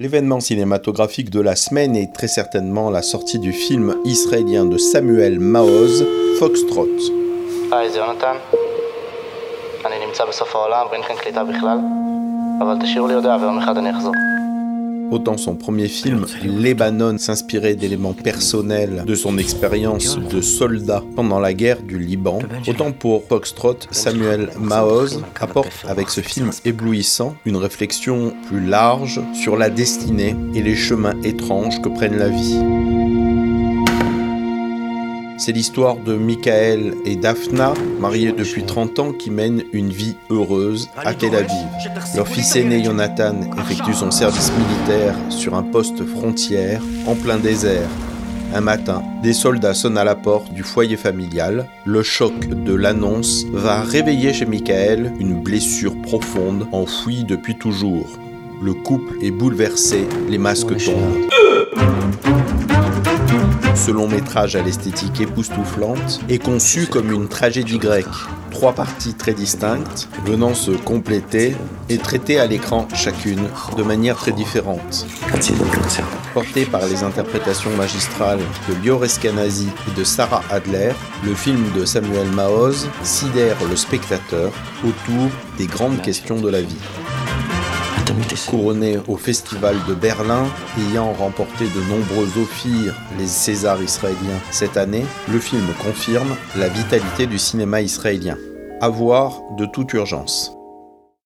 L'événement cinématographique de la semaine est très certainement la sortie du film israélien de Samuel Maoz, Foxtrot. Autant son premier film, Lebanon, s'inspirait d'éléments personnels de son expérience de soldat pendant la guerre du Liban, autant pour Foxtrot, Samuel Maoz apporte avec ce film éblouissant une réflexion plus large sur la destinée et les chemins étranges que prennent la vie. C'est l'histoire de Michael et Daphna, mariés depuis 30 ans, qui mènent une vie heureuse à Tel Aviv. Leur fils aîné Jonathan effectue son service militaire sur un poste frontière en plein désert. Un matin, des soldats sonnent à la porte du foyer familial. Le choc de l'annonce va réveiller chez Michael une blessure profonde enfouie depuis toujours. Le couple est bouleversé, les masques tombent. Long métrage à l'esthétique époustouflante est conçu comme une tragédie grecque. Trois parties très distinctes, venant se compléter et traitées à l'écran chacune de manière très différente. Porté par les interprétations magistrales de Lior Eskenazi et de Sarah Adler, le film de Samuel Maoz sidère le spectateur autour des grandes questions de la vie. Couronné au Festival de Berlin, ayant remporté de nombreux ophires, les Césars israéliens cette année, le film confirme la vitalité du cinéma israélien. À voir de toute urgence.